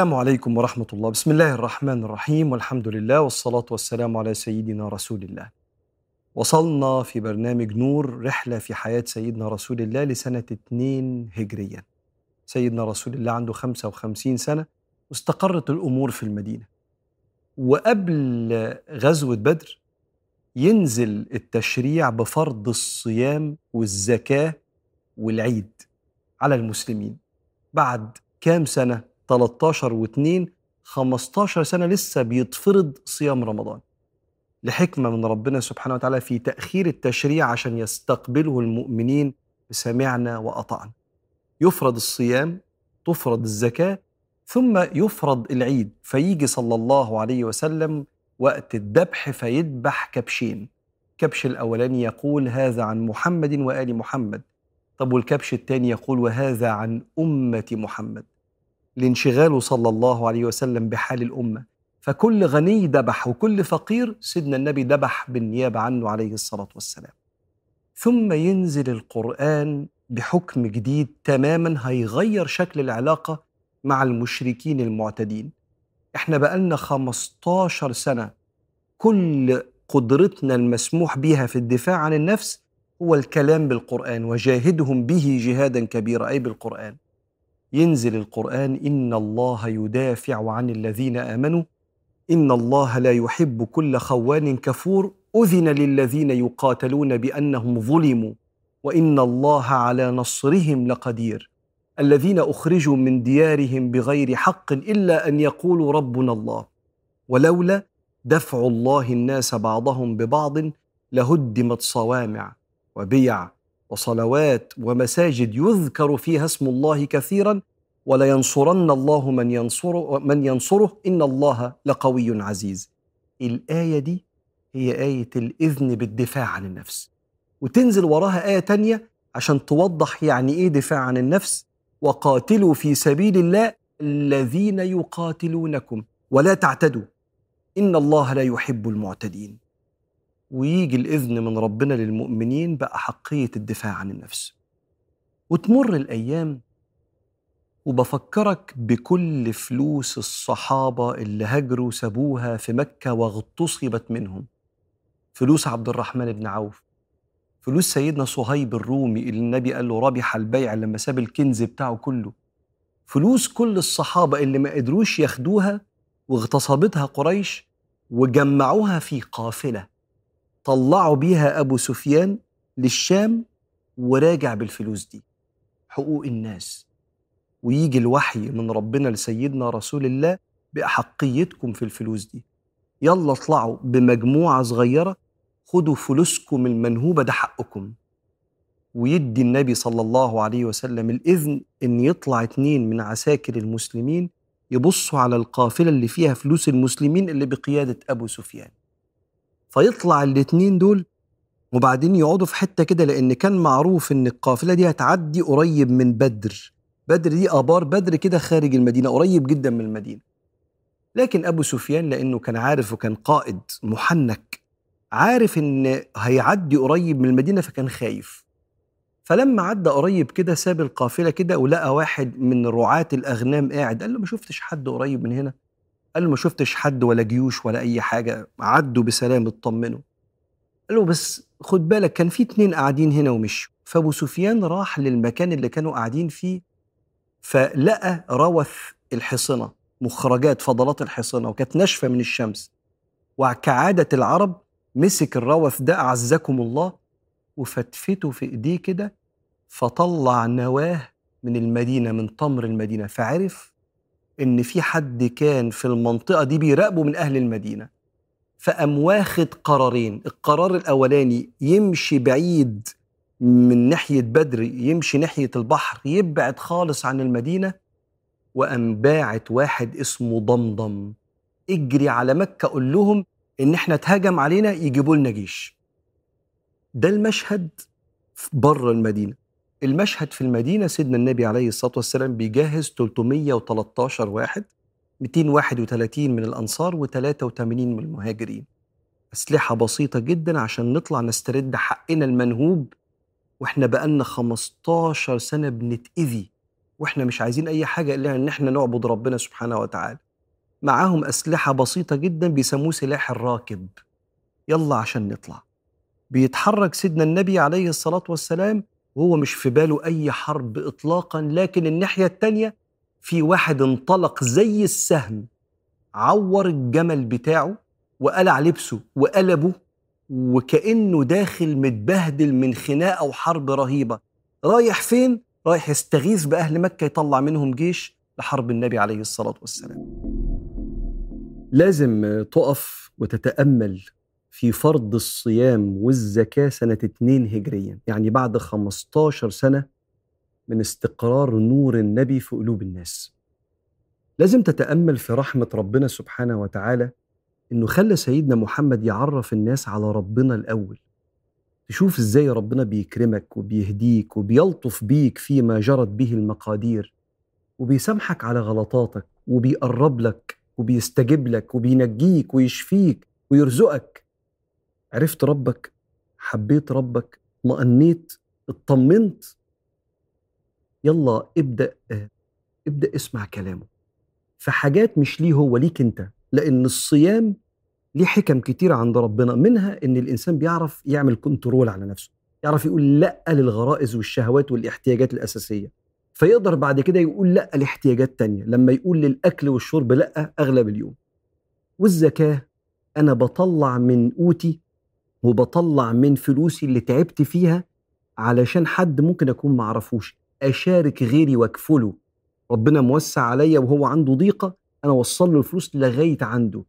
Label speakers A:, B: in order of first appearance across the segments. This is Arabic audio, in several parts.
A: السلام عليكم ورحمة الله. بسم الله الرحمن الرحيم. والحمد لله والصلاة والسلام على سيدنا رسول الله. وصلنا في برنامج نور رحلة في حياة سيدنا رسول الله لسنة 2 هجريا. سيدنا رسول الله عنده 55 سنة واستقرت الأمور في المدينة. وقبل غزوة بدر ينزل التشريع بفرض الصيام والزكاة والعيد على المسلمين. بعد كام سنة 13 و2 15 سنة لسه بيتفرض صيام رمضان. لحكمة من ربنا سبحانه وتعالى في تأخير التشريع عشان يستقبله المؤمنين بسمعنا وأطعنا. يفرض الصيام تفرض الزكاة ثم يفرض العيد فيجي صلى الله عليه وسلم وقت الذبح فيذبح كبشين. كبش الأولاني يقول هذا عن محمد وآل محمد. طب والكبش الثاني يقول وهذا عن أمة محمد. لانشغاله صلى الله عليه وسلم بحال الأمة. فكل غني ذبح وكل فقير سيدنا النبي ذبح بالنيابة عنه عليه الصلاة والسلام. ثم ينزل القرآن بحكم جديد تماما هيغير شكل العلاقة مع المشركين المعتدين. إحنا بقالنا 15 سنة كل قدرتنا المسموح بها في الدفاع عن النفس هو الكلام بالقرآن وجاهدهم به جهادا كبيرا أي بالقرآن. ينزل القرآن إن الله يدافع عن الذين آمنوا إن الله لا يحب كل خوان كفور أذن للذين يقاتلون بأنهم ظلموا وإن الله على نصرهم لقدير. الذين أخرجوا من ديارهم بغير حق إلا أن يقولوا ربنا الله. ولولا دفع الله الناس بعضهم ببعض لهدمت صوامع وبيع وصلوات ومساجد يذكر فيها اسم الله كثيرا ولينصرن الله من ينصره من ينصره إن الله لقوي عزيز. الآية دي هي آية الإذن بالدفاع عن النفس. وتنزل وراها آية تانية عشان توضح يعني إيه دفاع عن النفس وقاتلوا في سبيل الله الذين يقاتلونكم ولا تعتدوا إن الله لا يحب المعتدين. ويجي الإذن من ربنا للمؤمنين باحقيه الدفاع عن النفس. وتمر الأيام وبفكرك بكل فلوس الصحابة اللي هجروا سابوها في مكة واغتصبت منهم. فلوس عبد الرحمن بن عوف فلوس سيدنا صهيب الرومي اللي النبي قال له ربح البيع لما ساب الكنز بتاعه كله. فلوس كل الصحابة اللي ما قدروش ياخدوها واغتصبتها قريش وجمعوها في قافلة. طلعوا بيها أبو سفيان للشام وراجع بالفلوس دي. حقوق الناس. ويجي الوحي من ربنا لسيدنا رسول الله بأحقيتكم في الفلوس دي. يلا اطلعوا بمجموعة صغيرة خدوا فلوسكم المنهوبة ده حقكم. ويدي النبي صلى الله عليه وسلم الإذن إن يطلع اتنين من عساكر المسلمين يبصوا على القافلة اللي فيها فلوس المسلمين اللي بقيادة أبو سفيان. فيطلع الاتنين دول وبعدين يقعدوا في حتة كده لأن كان معروف إن القافلة دي هتعدي قريب من بدر. بدر دي آبار بدر كده خارج المدينة قريب جدا من المدينة. لكن أبو سفيان لأنه كان عارف وكان قائد محنك عارف إن هيعدي قريب من المدينة فكان خايف. فلما عدى قريب كده ساب القافلة كده ولقى واحد من رعاة الأغنام قاعد قال له ما شفتش حد قريب من هنا؟ قال له ما شفتش حد ولا جيوش ولا أي حاجة. عدوا بسلام اطمنوا. قال له بس خد بالك كان في اتنين قاعدين هنا ومشوا. فأبو سفيان راح للمكان اللي كانوا قاعدين فيه فلقى روث الحصنة مخرجات فضلات الحصنة وكانت ناشفة من الشمس. وكعادة العرب مسك الروث ده أعزكم الله وفتفته في إيديه كده فطلع نواه من المدينة من تمر المدينة. فعرف إن في حد كان في المنطقة دي بيراقبه من أهل المدينة فقام واخد قرارين القرار الأولاني يمشي بعيد من ناحية بدر يمشي ناحية البحر يبعد خالص عن المدينة وقام باعت واحد اسمه ضمضم. اجري على مكة قول لهم إن إحنا اتهاجم علينا يجيبوا لنا جيش. ده المشهد بره المدينة. المشهد في المدينة سيدنا النبي عليه الصلاة والسلام بيجهز 313 واحد 231 من الأنصار و83 من المهاجرين. أسلحة بسيطة جدا عشان نطلع نسترد حقنا المنهوب وإحنا بقالنا 15 سنة بنتأذي وإحنا مش عايزين أي حاجة إلا إن إحنا نعبد ربنا سبحانه وتعالى. معاهم أسلحة بسيطة جدا بيسموه سلاح الراكب. يلا عشان نطلع. بيتحرك سيدنا النبي عليه الصلاة والسلام وهو مش في باله أي حرب اطلاقا لكن الناحية التانية في واحد انطلق زي السهم عور الجمل بتاعه وقلع لبسه وقلبه وكأنه داخل متبهدل من خناقة وحرب رهيبة. رايح فين؟ رايح يستغيث بأهل مكة يطلع منهم جيش لحرب النبي عليه الصلاة والسلام. لازم تقف وتتأمل في فرض الصيام والزكاة سنة 2 هجريا يعني بعد 15 سنة من استقرار نور النبي في قلوب الناس. لازم تتأمل في رحمة ربنا سبحانه وتعالى إنه خلى سيدنا محمد يعرف الناس على ربنا الأول. تشوف إزاي ربنا بيكرمك وبيهديك وبيلطف بيك فيما جرت به المقادير وبيسامحك على غلطاتك وبيقرب لك وبيستجيب لك وبينجيك ويشفيك ويرزقك. عرفت ربك حبيت ربك مأنيت اطمنت. يلا ابدأ ابدأ اسمع كلامه. في حاجات مش ليه هو ليك انت لأن الصيام ليه حكم كتير عند ربنا منها إن الإنسان بيعرف يعمل كنترول على نفسه يعرف يقول لأ للغرائز والشهوات والاحتياجات الأساسية. فيقدر بعد كده يقول لأ لاحتياجات تانية لما يقول للأكل والشرب لأ أغلب اليوم. والزكاة أنا بطلع من قوتي وبطلع من فلوسي اللي تعبت فيها علشان حد ممكن أكون معرفوش أشارك غيري وأكفله. ربنا موسع عليا وهو عنده ضيقة أنا أوصل له الفلوس لغاية عنده.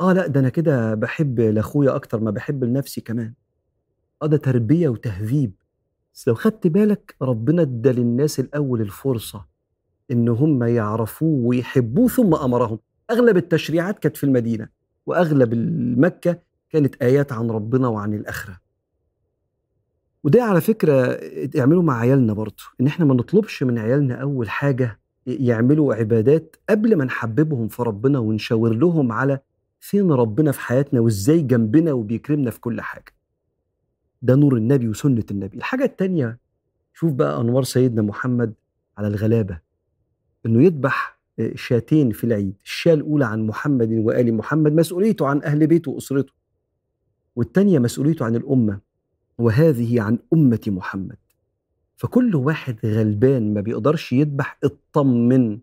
A: آه لأ ده أنا كده بحب لأخويا أكتر ما بحب لنفسي كمان. آه ده تربية وتهذيب. بس لو خدت بالك ربنا ادى للناس الأول الفرصة إن هم يعرفوه ويحبوه ثم أمرهم. أغلب التشريعات كانت في المدينة وأغلب المكة كانت آيات عن ربنا وعن الآخرة. وده على فكرة اعملوا مع عيالنا برضه إن إحنا ما نطلبش من عيالنا أول حاجة يعملوا عبادات قبل ما نحببهم في ربنا ونشاور لهم على فين ربنا في حياتنا وإزاي جنبنا وبيكرمنا في كل حاجة. ده نور النبي وسنة النبي. الحاجة التانية شوف بقى أنوار سيدنا محمد على الغلابة إنه يذبح شاتين في العيد الشاة الأولى عن محمد وآل محمد مسؤوليته عن أهل بيته وأسرته. والتانية مسؤوليته عن الأمة وهذه عن أمة محمد. فكل واحد غلبان ما بيقدرش يذبح اطمن.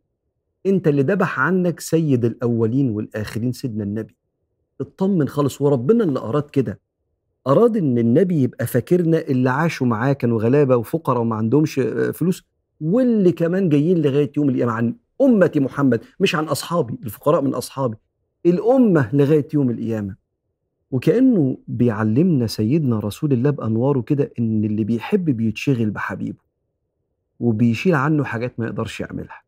A: أنت اللي ذبح عنك سيد الأولين والآخرين سيدنا النبي. اطمن خالص وربنا اللي أراد كده. أراد إن النبي يبقى فاكرنا اللي عاشوا معاه كانوا غلابة وفقراء وما عندهمش فلوس واللي كمان جايين لغاية يوم القيامة عن أمة محمد مش عن أصحابي الفقراء من أصحابي. الأمة لغاية يوم القيامة. وكأنه بيعلمنا سيدنا رسول الله بأنواره كده إن اللي بيحب بيتشغل بحبيبه وبيشيل عنه حاجات ما يقدرش يعملها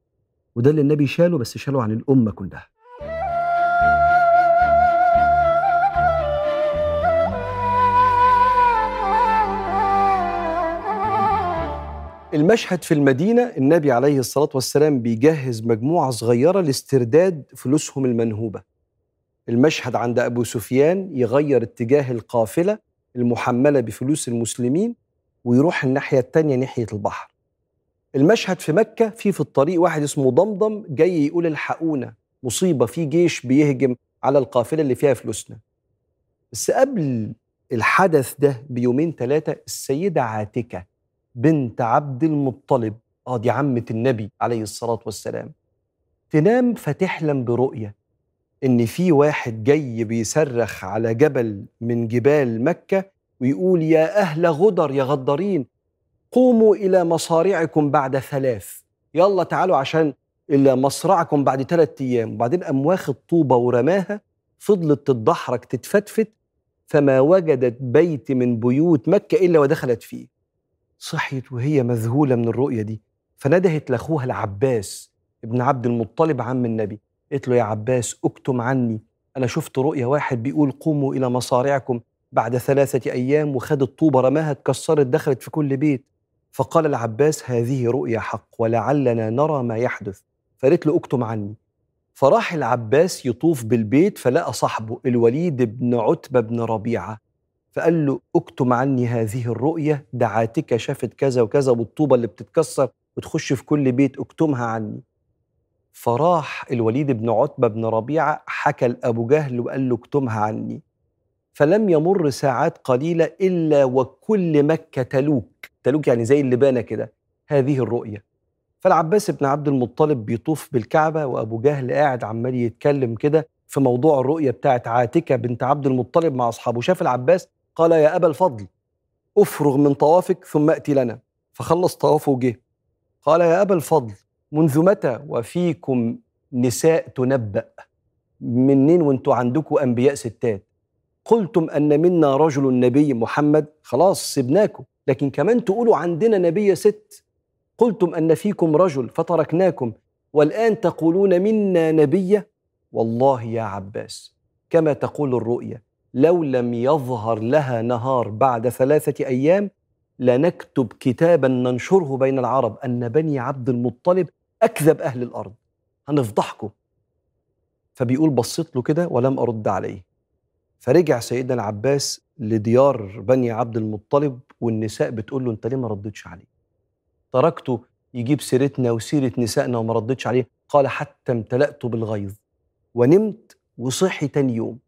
A: وده اللي النبي شاله بس شاله عن الأمة كلها. المشهد في المدينة النبي عليه الصلاة والسلام بيجهز مجموعة صغيرة لاسترداد فلوسهم المنهوبة. المشهد عند أبو سفيان يغير اتجاه القافلة المحملة بفلوس المسلمين ويروح الناحية التانية ناحية البحر. المشهد في مكة في في الطريق واحد اسمه ضمضم جاي يقول الحقونا مصيبة في جيش بيهجم على القافلة اللي فيها فلوسنا. بس قبل الحدث ده بيومين ثلاثة السيدة عاتكة بنت عبد المطلب آه دي عمة النبي عليه الصلاة والسلام تنام فتحلم برؤية. إن في واحد جاي بيصرخ على جبل من جبال مكة ويقول يا أهل غدر يا غدارين قوموا إلى مصارعكم بعد ثلاث. يلا تعالوا عشان إلى مصرعكم بعد ثلاثة أيام. وبعدين قام واخد طوبة ورماها فضلت تتدحرج تتفتفت فما وجدت بيت من بيوت مكة إلا ودخلت فيه. صحيت وهي مذهولة من الرؤية دي فندهت لأخوها العباس ابن عبد المطلب عم النبي. قالت له يا عباس اكتم عني. أنا شفت رؤية واحد بيقول قوموا إلى مصارعكم. بعد ثلاثة أيام وخد الطوبة رماها اتكسرت دخلت في كل بيت. فقال العباس هذه رؤيا حق ولعلنا نرى ما يحدث. فقالت له اكتم عني. فراح العباس يطوف بالبيت فلقى صاحبه الوليد بن عتبة بن ربيعة. فقال له اكتم عني هذه الرؤية دعاتك شافت كذا وكذا والطوبة اللي بتتكسر وتخش في كل بيت اكتمها عني. فراح الوليد بن عتبة بن ربيعة حكى لأبو جهل وقال له اكتمها عني. فلم يمر ساعات قليلة إلا وكل مكة تلوك. تلوك يعني زي اللبانة كده. هذه الرؤية. فالعباس بن عبد المطلب بيطوف بالكعبة وأبو جهل قاعد عمال يتكلم كده في موضوع الرؤية بتاعت عاتكة بنت عبد المطلب مع أصحابه. شاف العباس قال يا أبا الفضل أفرغ من طوافك ثم أتي لنا. فخلص طوافه وجه. قال يا أبا الفضل منذ متى وفيكم نساء تنبأ؟ منين وانتوا عندكم أنبياء ستات؟ قلتم أن منا رجل نبي محمد. خلاص سبناكم لكن كمان تقولوا عندنا نبي ست. قلتم أن فيكم رجل فتركناكم. والآن تقولون منا نبية والله يا عباس كما تقول الرؤيا لو لم يظهر لها نهار بعد ثلاثة أيام لنكتب كتابا ننشره بين العرب أن بني عبد المطلب أكذب أهل الأرض. هنفضحكم. فبيقول بصيت له كده ولم أرد عليه. فرجع سيدنا العباس لديار بني عبد المطلب والنساء بتقول له أنت ليه ما ردتش عليه؟ تركته يجيب سيرتنا وسيرة نسائنا وما ردتش عليه. قال حتى امتلأت بالغيظ. ونمت وصحي تاني يوم.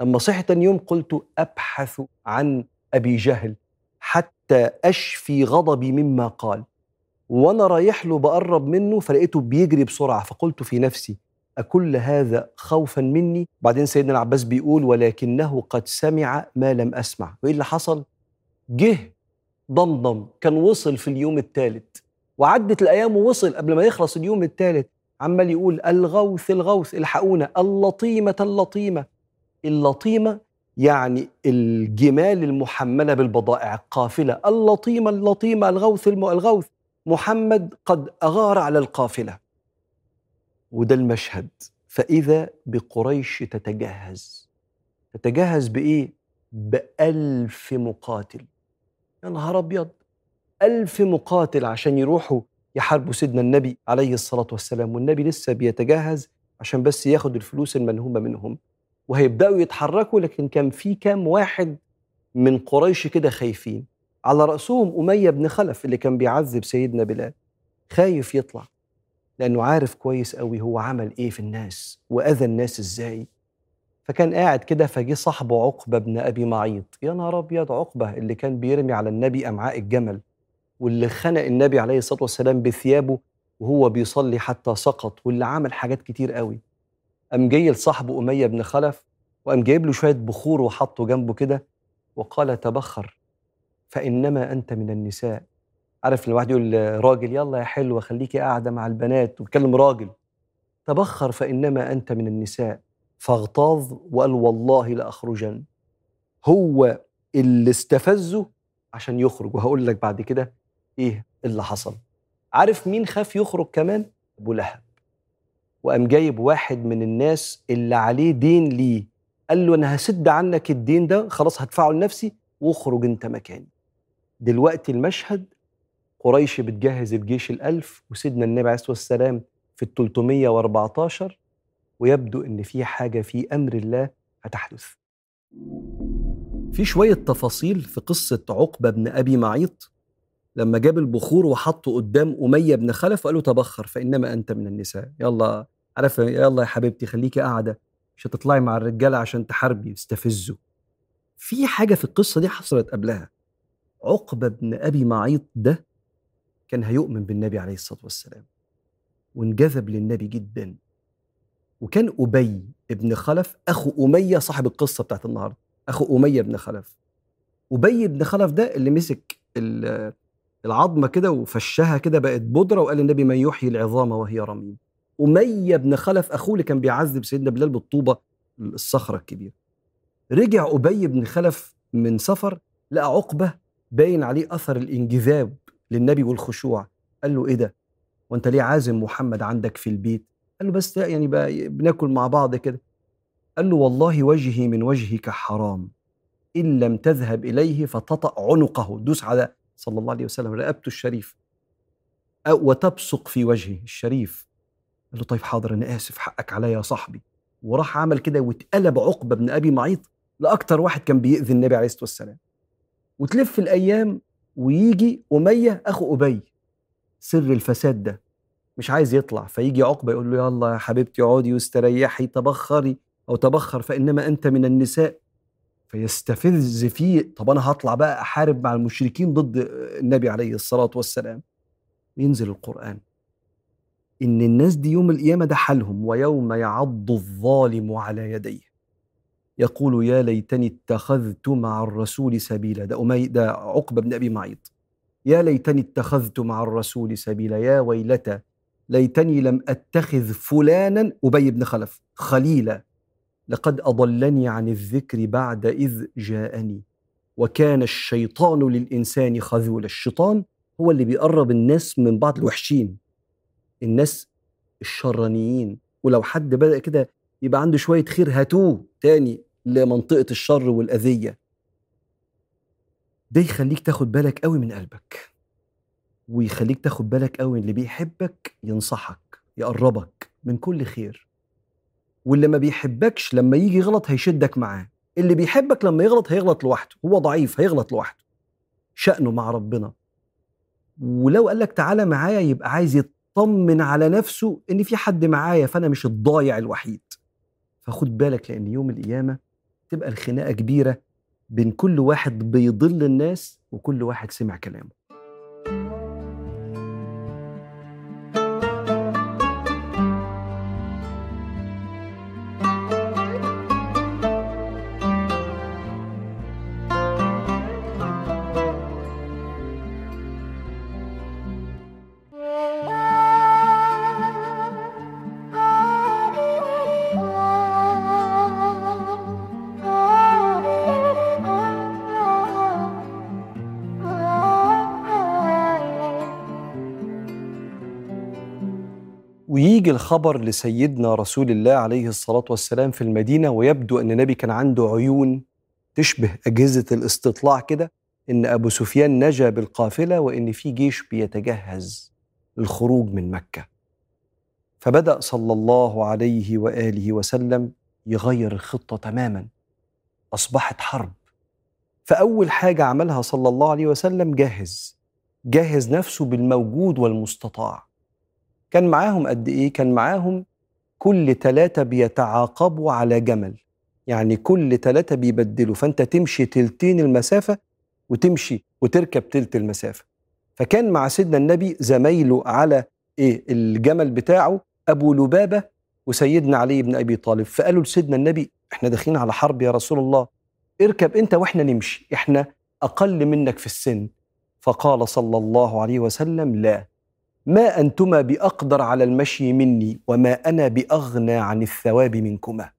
A: لما صحي تاني يوم قلت أبحث عن أبي جهل حتى أشفي غضبي مما قال. وأنا رايح له بقرب منه فلقيته بيجري بسرعة فقلت في نفسي أكل هذا خوفا مني؟ بعدين سيدنا العباس بيقول ولكنه قد سمع ما لم أسمع. وإيه اللي حصل؟ جه ضمضم كان وصل في اليوم الثالث وعدت الأيام ووصل قبل ما يخلص اليوم الثالث عمال يقول الغوث الغوث الحقونا اللطيمة اللطيمة. اللطيمة يعني الجمال المحملة بالبضائع القافلة اللطيمة اللطيمة الغوث الغوث. محمد قد أغار على القافلة. وده المشهد. فإذا بقريش تتجهز. تتجهز بإيه؟ بألف مقاتل. يا نهار أبيض! ألف مقاتل عشان يروحوا يحاربوا سيدنا النبي عليه الصلاة والسلام. والنبي لسه بيتجهز عشان بس ياخد الفلوس المنهومة منهم. وهيبدأوا يتحركوا لكن كان في كام واحد من قريش كده خايفين. على رأسهم أمية بن خلف اللي كان بيعذب سيدنا بلال. خايف يطلع لأنه عارف كويس قوي هو عمل إيه في الناس وأذى الناس إزاي. فكان قاعد كده فجه صاحبه عقبة بن أبي معيط. يا نهار أبيض عقبة اللي كان بيرمي على النبي أمعاء الجمل واللي خنق النبي عليه الصلاة والسلام بثيابه وهو بيصلي حتى سقط واللي عمل حاجات كتير قوي قام جاي لصاحبه أمية بن خلف وقام جايب له شوية بخور وحطه جنبه كده وقال تبخر. فإنما أنت من النساء. عارف الواحد يقول راجل يلا يا حلوة خليكي قاعدة مع البنات وبيتكلم راجل. تبخر فإنما أنت من النساء. فاغتاظ وقال والله لأخرجن. هو اللي استفزه عشان يخرج. وهقول لك بعد كده إيه اللي حصل. عارف مين خاف يخرج كمان؟ أبو لهب. وقام جايب واحد من الناس اللي عليه دين ليه. قال له أنا هسد عنك الدين ده خلاص هدفعه لنفسي واخرج أنت مكاني. دلوقتي المشهد قريش بتجهز الجيش الألف وسيدنا النبي عليه الصلاة والسلام في ال 314 ويبدو إن في حاجة في أمر الله هتحدث. في شوية تفاصيل في قصة عقبة بن أبي معيط. لما جاب البخور وحطه قدام أمية بن خلف وقال له تبخر فإنما أنت من النساء. يلا عارف يلا يا حبيبتي خليكي قاعدة مش هتطلعي مع الرجالة عشان تحاربي تستفزوا في حاجة في القصة دي حصلت قبلها. عقبة بن أبي معيط ده كان هيؤمن بالنبي عليه الصلاة والسلام وانجذب للنبي جدا. وكان أبي ابن خلف أخو أمية صاحب القصة بتاعت النهاردة أخو أمية بن خلف. أبي بن خلف ده اللي مسك العظمة كده وفشها كده بقت بودرة وقال النبي من يحيي العظام وهي رميم. أمية بن خلف أخوه اللي كان بيعذب سيدنا بلال بالطوبة الصخرة الكبيرة. رجع أبي بن خلف من سفر لقى عقبة باين عليه أثر الإنجذاب للنبي والخشوع. قال له إيه ده؟ وأنت ليه عازم محمد عندك في البيت؟ قال له بس يعني بقى بناكل مع بعض كده. قال له والله وجهي من وجهك حرام. إن لم تذهب إليه فتطأ عنقه. دوس على صلى الله عليه وسلم رقبته الشريف. أو وتبصق في وجهه الشريف. قال له طيب حاضر أنا آسف حقك عليا يا صاحبي. وراح عمل كده واتقلب عقبة بن أبي معيط لأكتر واحد كان بيؤذي النبي عليه الصلاة والسلام. وتلف الأيام ويجي أمية أخو أبي. سر الفساد ده. مش عايز يطلع فيجي عقبة يقول له يلا يا حبيبتي اقعدي واستريحي تبخري أو تبخر فإنما أنت من النساء. فيستفز فيه. طب أنا هطلع بقى أحارب مع المشركين ضد النبي عليه الصلاة والسلام. ينزل القرآن. إن الناس دي يوم القيامة ده حالهم ويوم يعض الظالم على يديه. يقول يا ليتني اتخذت مع الرسول سبيلا. ده أمي ده عقبة بن أبي معيط. يا ليتني اتخذت مع الرسول سبيلا. يا ويلتى ليتني لم أتخذ فلانا أبي بن خلف خليلا. لقد أضلني عن الذكر بعد إذ جاءني. وكان الشيطان للإنسان خذولا الشيطان هو اللي بيقرب الناس من بعض الوحشين. الناس الشرانيين. ولو حد بدأ كده يبقى عنده شوية خير هاتوه تاني لمنطقة الشر والأذية. ده يخليك تاخد بالك قوي من قلبك ويخليك تاخد بالك قوي اللي بيحبك ينصحك يقربك من كل خير. واللي ما بيحبكش لما يجي غلط هيشدك معاه اللي بيحبك لما يغلط هيغلط لوحده هو ضعيف هيغلط لوحده. شأنه مع ربنا. ولو قال لك تعالى معايا يبقى عايز يطمن على نفسه إن في حد معايا فأنا مش الضايع الوحيد. فخد بالك لأن يوم القيامة تبقى الخناقة كبيرة بين كل واحد بيضل الناس وكل واحد سمع كلامه. الخبر لسيدنا رسول الله عليه الصلاة والسلام في المدينة ويبدو أن النبي كان عنده عيون تشبه أجهزة الاستطلاع كده إن أبو سفيان نجا بالقافلة وإن في جيش بيتجهز للخروج من مكة. فبدأ صلى الله عليه وآله وسلم يغير الخطة تماما. أصبحت حرب. فأول حاجة عملها صلى الله عليه وسلم جهز جهز نفسه بالموجود والمستطاع. كان معاهم قد إيه؟ كان معاهم كل ثلاثة بيتعاقبوا على جمل. يعني كل ثلاثة بيبدلوا. فأنت تمشي تلتين المسافة وتمشي وتركب تلت المسافة. فكان مع سيدنا النبي زمايله على إيه؟ الجمل بتاعه أبو لبابة وسيدنا علي بن أبي طالب. فقالوا لسيدنا النبي إحنا داخلين على حرب يا رسول الله. اركب أنت وإحنا نمشي. إحنا أقل منك في السن. فقال صلى الله عليه وسلم لا. ما أنتما بأقدر على المشي مني وما أنا بأغنى عن الثواب منكما.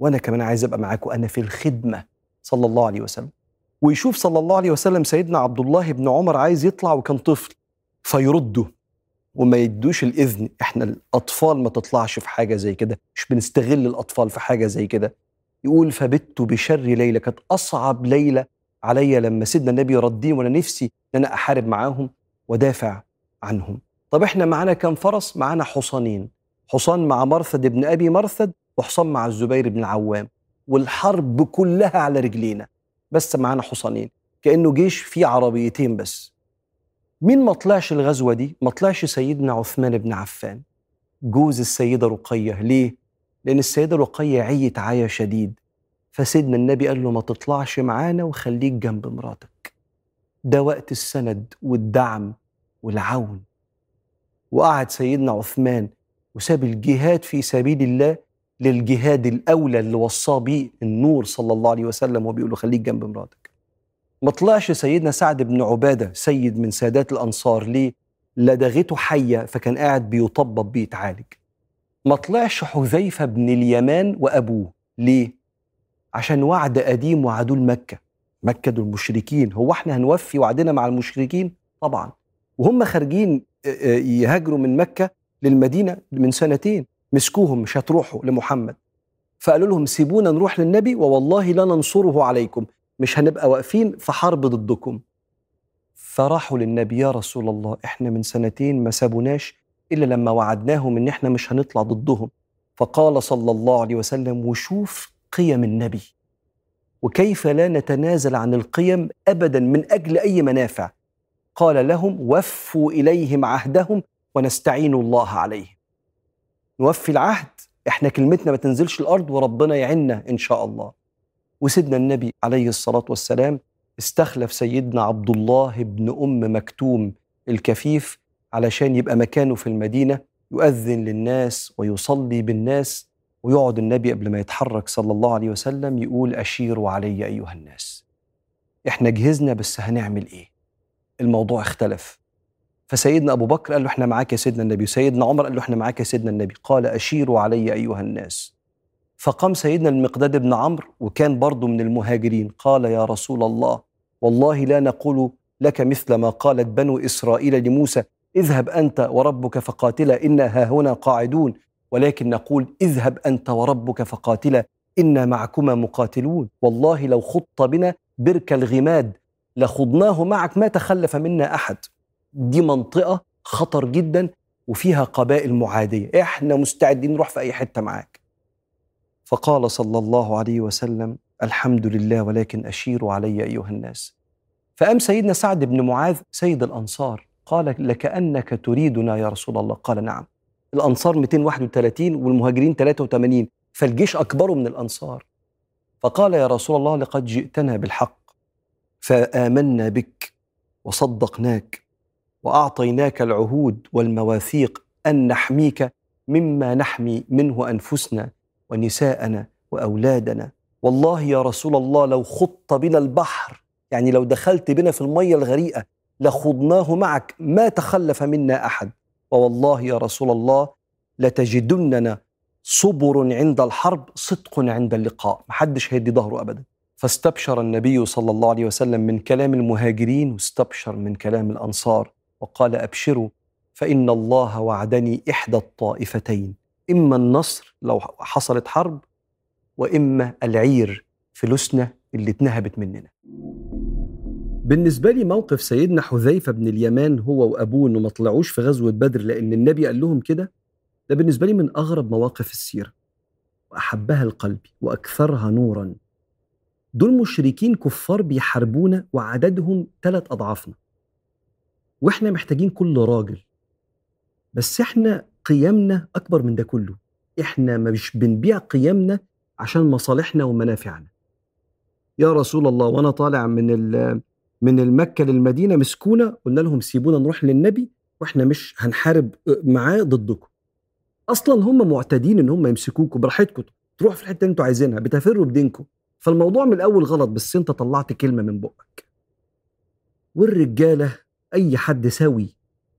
A: وأنا كمان عايز أبقى معاكم أنا في الخدمة. صلى الله عليه وسلم. ويشوف صلى الله عليه وسلم سيدنا عبد الله بن عمر عايز يطلع وكان طفل فيرده. وما يدوش الإذن. إحنا الأطفال ما تطلعش في حاجة زي كده. مش بنستغل الأطفال في حاجة زي كده. يقول فبت بشر ليله كانت أصعب ليله عليا لما سيدنا النبي رديهم وأنا نفسي إن أنا أحارب معاهم ودافع عنهم. طب إحنا معانا كم فرس؟ معانا حصانين. حصان مع مرثد بن أبي مرثد وحصان مع الزبير بن العوام. والحرب كلها على رجلينا. بس معانا حصانين. كأنه جيش فيه عربيتين بس. مين ما طلعش الغزوة دي؟ ما طلعش سيدنا عثمان بن عفان. جوز السيدة رقية. ليه؟ لأن السيدة رقية عيت عيا شديد. فسيدنا النبي قال له ما تطلعش معانا وخليك جنب مراتك. ده وقت السند والدعم والعون. وقعد سيدنا عثمان وساب الجهاد في سبيل الله للجهاد الأولى اللي وصاه بيه النور صلى الله عليه وسلم وبيقول له خليك جنب مراتك. ما طلعش سيدنا سعد بن عبادة سيد من سادات الأنصار ليه؟ لدغته حية فكان قاعد بيطبب بيتعالج ما طلعش حذيفة بن اليمان وأبوه ليه؟ عشان وعد قديم وعدوه لمكه مكة دول مشركين. هو إحنا هنوفي وعدنا مع المشركين؟ طبعا. وهم خارجين يهاجروا من مكة للمدينة من سنتين مسكوهم مش هتروحوا لمحمد. فقالوا لهم سيبونا نروح للنبي ووالله لا ننصره عليكم مش هنبقى واقفين في حرب ضدكم. فراحوا للنبي يا رسول الله إحنا من سنتين ما سابوناش إلا لما وعدناهم إن إحنا مش هنطلع ضدهم. فقال صلى الله عليه وسلم وشوف قيم النبي وكيف لا نتنازل عن القيم ابدا من أجل أي منافع. قال لهم وفوا إليهم عهدهم ونستعين الله عليهم. نوفي العهد إحنا كلمتنا ما تنزلش الأرض وربنا يعيننا إن شاء الله. وسيدنا النبي عليه الصلاة والسلام استخلف سيدنا عبد الله بن أم مكتوم الكفيف علشان يبقى مكانه في المدينة يؤذن للناس ويصلي بالناس ويقعد النبي قبل ما يتحرك صلى الله عليه وسلم يقول أشيروا علي أيها الناس. إحنا جهزنا بس هنعمل إيه؟ الموضوع اختلف. فسيدنا أبو بكر قال له إحنا معاك يا سيدنا النبي وسيدنا عمر قال له إحنا معاك يا سيدنا النبي. قال أشيروا علي أيها الناس. فقام سيدنا المقداد بن عمرو وكان برضه من المهاجرين قال يا رسول الله والله لا نقول لك مثل ما قالت بنو إسرائيل لموسى اذهب أنت وربك فقاتلا إنا ها هنا قاعدون. ولكن نقول اذهب أنت وربك فقاتلا إنا معكما مقاتلون. والله لو خط بنا برك الغماد لخضناه معك ما تخلف منا أحد. دي منطقة خطر جدا وفيها قبائل معادية. إحنا مستعدين نروح في أي حتة معاك. فقال صلى الله عليه وسلم الحمد لله ولكن اشيروا علي أيها الناس. فأم سيدنا سعد بن معاذ سيد الأنصار قال لكأنك تريدنا يا رسول الله. قال نعم. الأنصار 231 والمهاجرين 83 فالجيش أكبر من الأنصار. فقال يا رسول الله لقد جئتنا بالحق. فآمنا بك وصدقناك وأعطيناك العهود والمواثيق أن نحميك مما نحمي منه أنفسنا ونساءنا وأولادنا. والله يا رسول الله لو خط بنا البحر يعني لو دخلت بنا في المية الغريقة لخضناه معك ما تخلف منا أحد. ووالله يا رسول الله لتجدننا صبر عند الحرب صدق عند اللقاء محدش هيدي ظهره أبدا. فاستبشر النبي صلى الله عليه وسلم من كلام المهاجرين واستبشر من كلام الأنصار وقال أبشروا فإن الله وعدني إحدى الطائفتين إما النصر لو حصلت حرب وإما العير فلوسنا اللي اتنهبت مننا. بالنسبة لي موقف سيدنا حذيفة بن اليمان هو وأبوه إنه ما طلعوش في غزوة بدر لأن النبي قال لهم كده ده بالنسبة لي من أغرب مواقف السيرة وأحبها القلب وأكثرها نورا. دول مشركين كفار بيحاربونا وعددهم ثلاث أضعافنا. وإحنا محتاجين كل راجل. بس إحنا قيمنا أكبر من ده كله. إحنا مش بنبيع قيمنا عشان مصالحنا ومنافعنا. يا رسول الله وأنا طالع من من المكة للمدينة مسكونة قلنا لهم سيبونا نروح للنبي وإحنا مش هنحارب معاه ضدكم. أصلا هم معتادين إن هم يمسكوكوا براحتكم تروحوا في الحتة اللي أنتوا عايزينها بتفروا بدينكم. فالموضوع من الأول غلط بس أنت طلعت كلمة من بقك. والرجالة أي حد سوي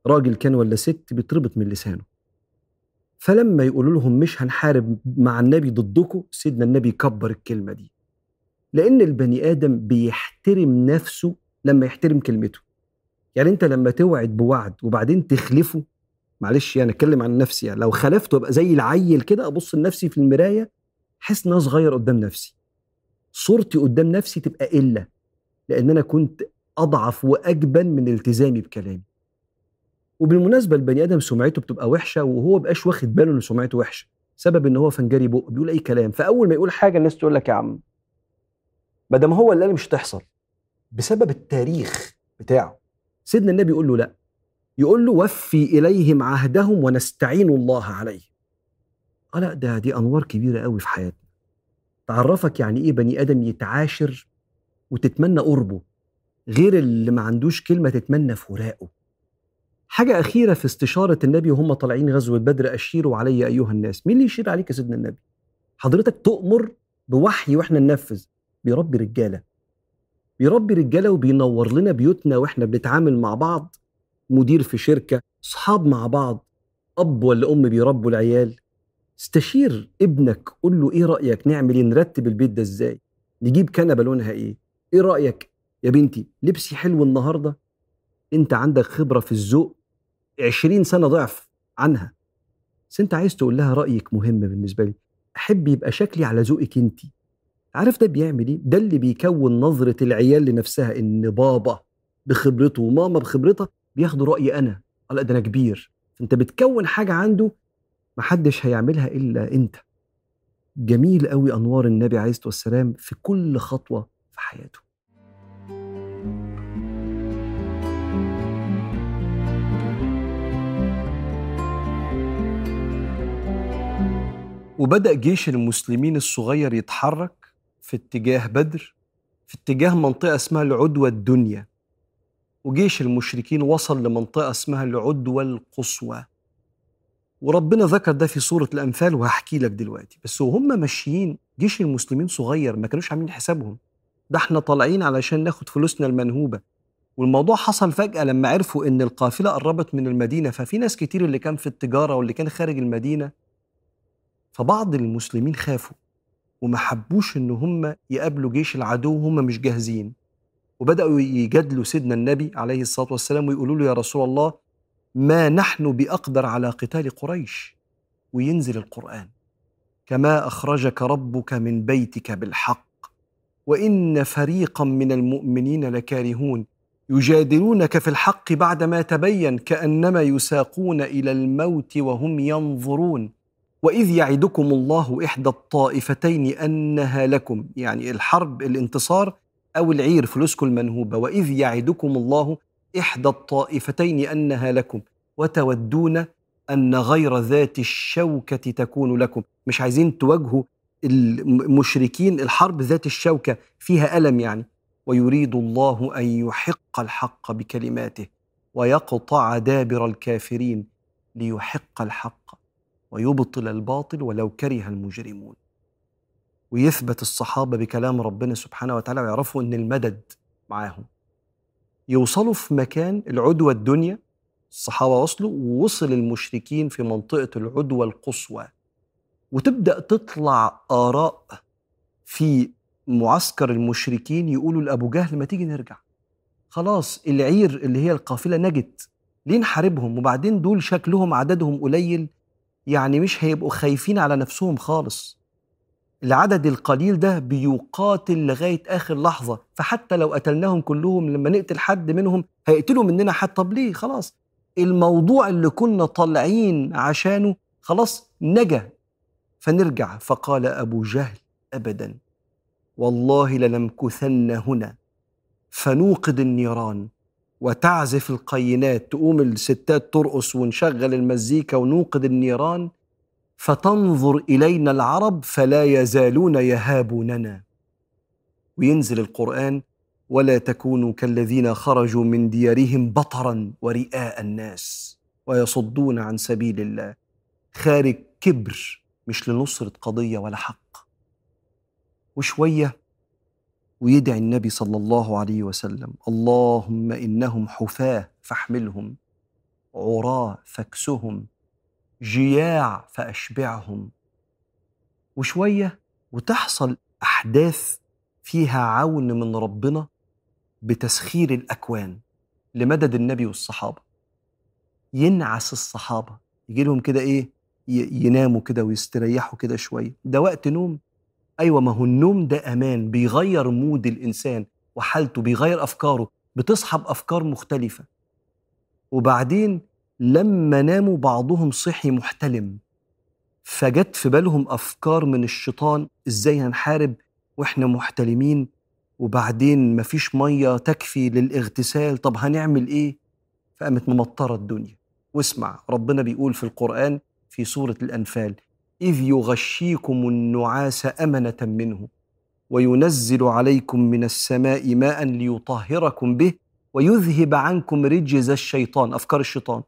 A: راجل كان ولا ست بيتربط من لسانه. فلما يقولوا لهم مش هنحارب مع النبي ضدكم سيدنا النبي يكبر الكلمة دي. لأن البني آدم بيحترم نفسه لما يحترم كلمته. يعني أنت لما توعد بوعد وبعدين تخلفه معلش يعني أتكلم عن نفسي يعني لو خلفته أبقى زي العيل كده أبص لنفسي في المراية احس إن أنا صغير قدام نفسي. صورتي قدام نفسي تبقى قله لأن أنا كنت أضعف وأجبن من التزامي بكلامي. وبالمناسبة البني آدم سمعته بتبقى وحشة وهو بقاش واخد باله إن سمعته وحشة سبب إن هو فنجري بق بيقول أي كلام. فأول ما يقول حاجة الناس تقول لك يا عم ما دام هو اللي قال مش هتحصل. بسبب التاريخ بتاعه. سيدنا النبي يقول له لا. يقول له وفي إليهم عهدهم ونستعين الله عليه آه لا ده دي أنوار كبيرة قوي في حياتنا. تعرفك يعني إيه بني آدم يتعاشر وتتمنى قربه غير اللي ما عندوش كلمة تتمنى فراقه. حاجة أخيرة في استشارة النبي وهم طالعين غزوة بدر أشيروا علي أيها الناس. مين اللي يشير عليك يا سيدنا النبي؟ حضرتك تؤمر بوحي وإحنا ننفذ. بيربي رجالة. بيربي رجالة وبينور لنا بيوتنا وإحنا بنتعامل مع بعض. مدير في شركة اصحاب مع بعض. أب ولا أم بيربوا العيال. استشير ابنك قول له إيه رأيك نعمل إيه نرتب البيت ده إزاي؟ نجيب كنبة لونها إيه؟ إيه رأيك يا بنتي؟ لبسي حلو النهارده؟ أنت عندك خبرة في الذوق؟ 20 سنة ضعف عنها. بس أنت عايز تقول لها رأيك مهم بالنسبة لي. أحب يبقى شكلي على ذوقك أنت. عارف ده بيعمل إيه؟ ده اللي بيكون نظرة العيال لنفسها إن بابا بخبرته وماما بخبرتها بياخدوا رأيي أنا. لأ ده أنا كبير. انت بتكون حاجة عنده محدش هيعملها إلا أنت. جميل قوي أنوار النبي عليه الصلاة والسلام في كل خطوة في حياته. وبدأ جيش المسلمين الصغير يتحرك في اتجاه بدر في اتجاه منطقة اسمها العدوى الدنيا. وجيش المشركين وصل لمنطقة اسمها العدوى القصوى. وربنا ذكر ده في سورة الأنفال وهحكي لك دلوقتي. بس وهم ماشيين جيش المسلمين صغير ما كانوش عاملين حسابهم. ده إحنا طالعين علشان ناخد فلوسنا المنهوبة. والموضوع حصل فجأة لما عرفوا إن القافلة قربت من المدينة. ففي ناس كتير اللي كان في التجارة واللي كان خارج المدينة. فبعض المسلمين خافوا وما حبوش إن هم يقابلوا جيش العدو وهم مش جاهزين. وبدأوا يجادلوا سيدنا النبي عليه الصلاة والسلام ويقولوا له يا رسول الله ما نحن بأقدر على قتال قريش وينزل القرآن. كما أخرجك ربك من بيتك بالحق وإن فريقا من المؤمنين لكارهون. يجادلونك في الحق بعدما تبين كأنما يساقون إلى الموت وهم ينظرون. وإذ يعدكم الله إحدى الطائفتين أنها لكم يعني الحرب الانتصار أو العير فلوسكم المنهوبة. وإذ يعدكم الله إحدى الطائفتين أنها لكم وتودون أن غير ذات الشوكة تكون لكم. مش عايزين تواجهوا المشركين الحرب ذات الشوكة فيها ألم يعني. ويريد الله أن يحق الحق بكلماته ويقطع دابر الكافرين ليحق الحق ويبطل الباطل ولو كره المجرمون. ويثبت الصحابة بكلام ربنا سبحانه وتعالى ويعرفوا أن المدد معاهم. يوصلوا في مكان العدوى الدنيا الصحابة وصلوا ووصل المشركين في منطقة العدوى القصوى. وتبدأ تطلع آراء في معسكر المشركين يقولوا لأبو جهل ما تيجي نرجع. خلاص العير اللي هي القافلة نجت ليه نحاربهم؟ وبعدين دول شكلهم عددهم قليل يعني مش هيبقوا خايفين على نفسهم خالص. العدد القليل ده بيقاتل لغاية آخر لحظة. فحتى لو قتلناهم كلهم لما نقتل حد منهم هيقتلوا مننا حد. طب ليه؟ خلاص. الموضوع اللي كنا طالعين عشانه خلاص نجا. فنرجع. فقال أبو جهل أبدا والله لنمكثن هنا فنوقد النيران وتعزف القينات تقوم الستات ترقص ونشغل المزيكا ونوقد النيران فتنظر إلينا العرب فلا يزالون يهابوننا. وينزل القرآن ولا تكونوا كالذين خرجوا من ديارهم بطرا ورئاء الناس ويصدون عن سبيل الله. خارج كبر مش لنصرة قضية ولا حق. وشوية ويدعي النبي صلى الله عليه وسلم اللهم إنهم حفاة فاحملهم عراه فاكسهم جياع فأشبعهم. وشوية وتحصل أحداث فيها عون من ربنا بتسخير الأكوان لمدد النبي والصحابة. ينعس الصحابة يجي لهم كده إيه يناموا كده ويستريحوا كده شوية. ده وقت نوم. أيوه ما هو النوم ده أمان بيغير مود الإنسان وحالته بيغير أفكاره بتصحى بافكار مختلفة. وبعدين لما ناموا بعضهم صحي محتلم. فجت في بالهم أفكار من الشيطان إزاي هنحارب وإحنا محتلمين؟ وبعدين مفيش مية تكفي للاغتسال طب هنعمل إيه؟ فقامت ممطرة الدنيا. واسمع ربنا بيقول في القرآن في سورة الأنفال إذ يغشيكم النعاس أمنة منه وينزل عليكم من السماء ماء ليطهركم به ويذهب عنكم رجز الشيطان أفكار الشيطان.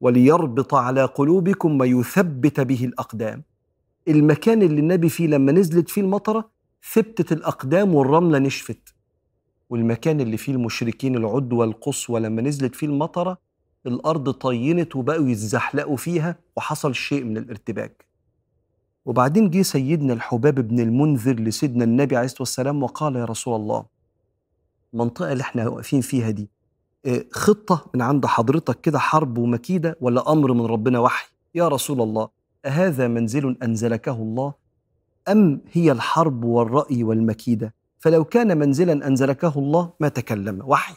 A: وليربط على قلوبكم ويثبت به الأقدام. المكان اللي النبي فيه لما نزلت فيه المطرة ثبتت الأقدام والرملة نشفت. والمكان اللي فيه المشركين العدوى القصوى لما نزلت فيه المطرة الأرض طينت وبقوا يتزحلقوا فيها وحصل شيء من الارتباك. وبعدين جه سيدنا الحباب بن المنذر لسيدنا النبي عليه الصلاة والسلام وقال يا رسول الله المنطقة اللي إحنا واقفين فيها دي آه، خطة من عند حضرتك كده حرب ومكيدة ولا أمر من ربنا وحي؟ يا رسول الله أهذا منزل أنزلكه الله؟ أم هي الحرب والرأي والمكيدة؟ فلو كان منزلا أنزلكه الله ما تكلم وحي.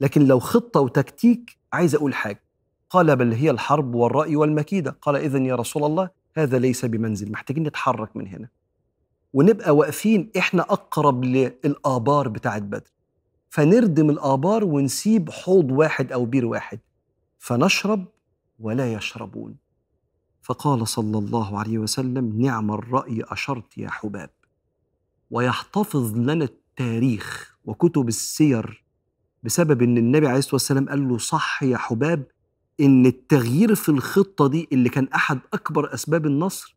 A: لكن لو خطة وتكتيك عايز أقول حاجة. قال بل هي الحرب والرأي والمكيدة. قال اذا يا رسول الله هذا ليس بمنزل محتاجين نتحرك من هنا. ونبقى واقفين إحنا أقرب للآبار بتاعت بدر. فنردم الآبار ونسيب حوض واحد أو بير واحد. فنشرب ولا يشربون. فقال صلى الله عليه وسلم نعم الرأي أشرت يا حباب. ويحتفظ لنا التاريخ وكتب السير بسبب إن النبي عليه الصلاة والسلام قال له صح يا حباب إن التغيير في الخطة دي اللي كان أحد أكبر أسباب النصر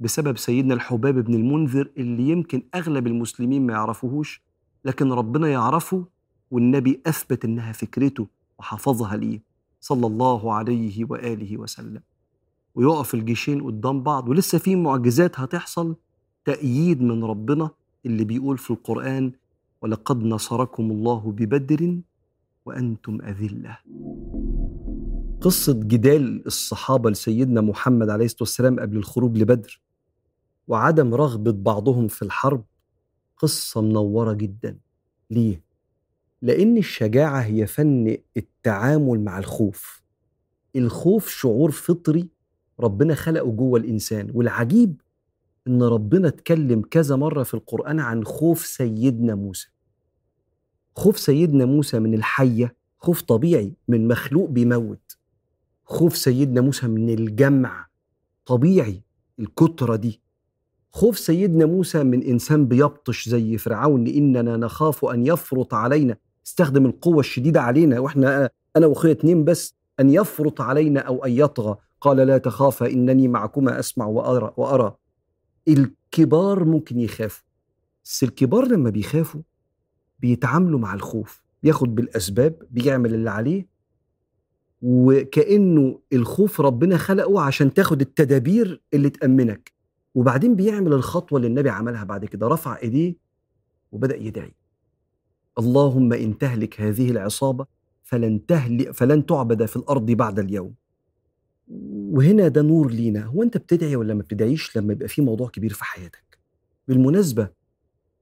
A: بسبب سيدنا الحباب بن المنذر اللي يمكن أغلب المسلمين ما يعرفوهوش لكن ربنا يعرفه والنبي أثبت إنها فكرته وحفظها ليه. صلى الله عليه وآله وسلم. ويقف الجيشين قدام بعض ولسه في معجزات هتحصل تأييد من ربنا اللي بيقول في القرآن ولقد نصركم الله ببدر وأنتم أذلة. قصة جدال الصحابة لسيدنا محمد عليه الصلاة والسلام قبل الخروج لبدر وعدم رغبة بعضهم في الحرب قصة منورة جدا. ليه؟ لأن الشجاعة هي فن التعامل مع الخوف. الخوف شعور فطري ربنا خلقه جوه الإنسان والعجيب إن ربنا اتكلم كذا مرة في القرآن عن خوف سيدنا موسى. خوف سيدنا موسى من الحية خوف طبيعي من مخلوق بيموت. خوف سيدنا موسى من الجمع طبيعي الكترة دي. خوف سيدنا موسى من إنسان بيبطش زي فرعون إننا نخاف أن يفرط علينا استخدم القوة الشديدة علينا. وإحنا أنا وأخويا اتنين بس أن يفرط علينا أو أن يطغى. قال لا تخافا إنني معكما أسمع وأرى, وأرى. الكبار ممكن يخافوا بس الكبار لما بيخافوا بيتعاملوا مع الخوف بياخد بالأسباب بيعمل اللي عليه. وكأنه الخوف ربنا خلقه عشان تاخد التدابير اللي تأمنك. وبعدين بيعمل الخطوة اللي النبي عملها بعد كده رفع إيديه وبدأ يدعي. اللهم إن تهلك هذه العصابة فلن تهلك فلن تعبد في الأرض بعد اليوم. وهنا ده نور لينا. هو أنت بتدعي ولا ما بتدعيش لما يبقى في موضوع كبير في حياتك؟ بالمناسبة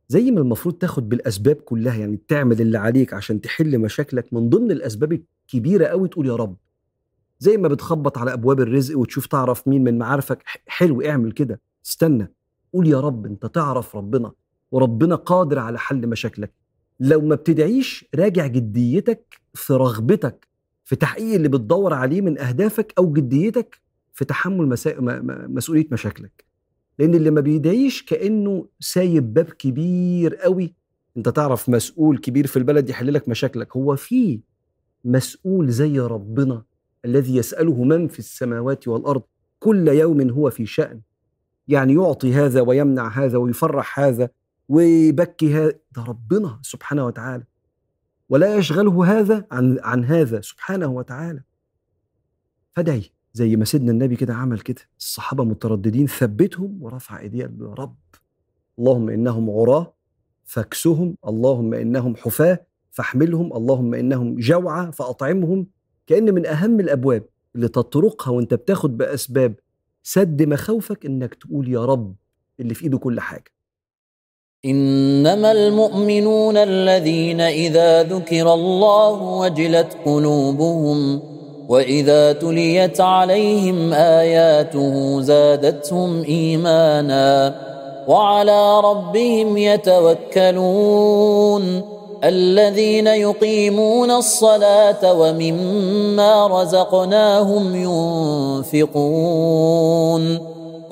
A: زي ما المفروض تاخد بالأسباب كلها يعني تعمل اللي عليك عشان تحل مشاكلك من ضمن الأسباب الكبيرة قوي تقول يا رب. زي ما بتخبط على أبواب الرزق وتشوف تعرف مين من معارفك حلو اعمل كده. استنى قول يا رب أنت تعرف ربنا وربنا قادر على حل مشاكلك. لو ما بتدعيش راجع جديتك في رغبتك في تحقيق اللي بتدور عليه من أهدافك أو جديتك في تحمل مسا... مسؤولية مشاكلك. لأن اللي ما بيدعيش كأنه سايب باب كبير قوي. أنت تعرف مسؤول كبير في البلد يحل لك مشاكلك. هو في مسؤول زي ربنا الذي يسأله من في السماوات والأرض كل يوم هو في شأن. يعني يعطي هذا ويمنع هذا ويفرح هذا ويبكي هذا. ده ربنا سبحانه وتعالى. ولا يشغله هذا عن عن هذا سبحانه وتعالى. فدعي زي ما سيدنا النبي كده عمل كده. الصحابة مترددين ثبتهم ورفع ايديه يا رب اللهم إنهم عراة فاكسهم اللهم إنهم حفاة فاحملهم اللهم إنهم جوعى فأطعمهم. كأن من أهم الأبواب اللي تطرقها وأنت بتاخد بأسباب سد مخاوفك إنك تقول يا رب اللي في إيده كل حاجة.
B: إنما المؤمنون الذين إذا ذكر الله وجلت قلوبهم وإذا تليت عليهم آياته زادتهم إيمانا وعلى ربهم يتوكلون. الذين يقيمون الصلاة ومما رزقناهم ينفقون.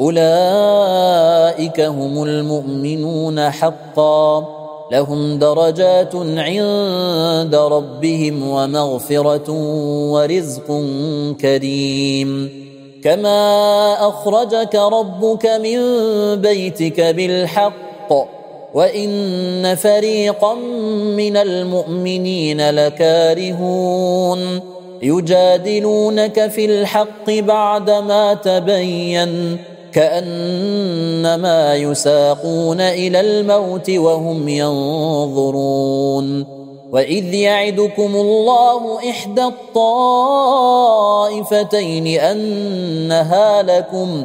B: أولئك هم المؤمنون حقا. لهم درجات عند ربهم ومغفرة ورزق كريم. كما أخرجك ربك من بيتك بالحق. وان فريقا من المؤمنين لكارهون يجادلونك في الحق بعدما تبين كانما يساقون إلى الموت وهم ينظرون واذ يعدكم الله احدى الطائفتين انها لكم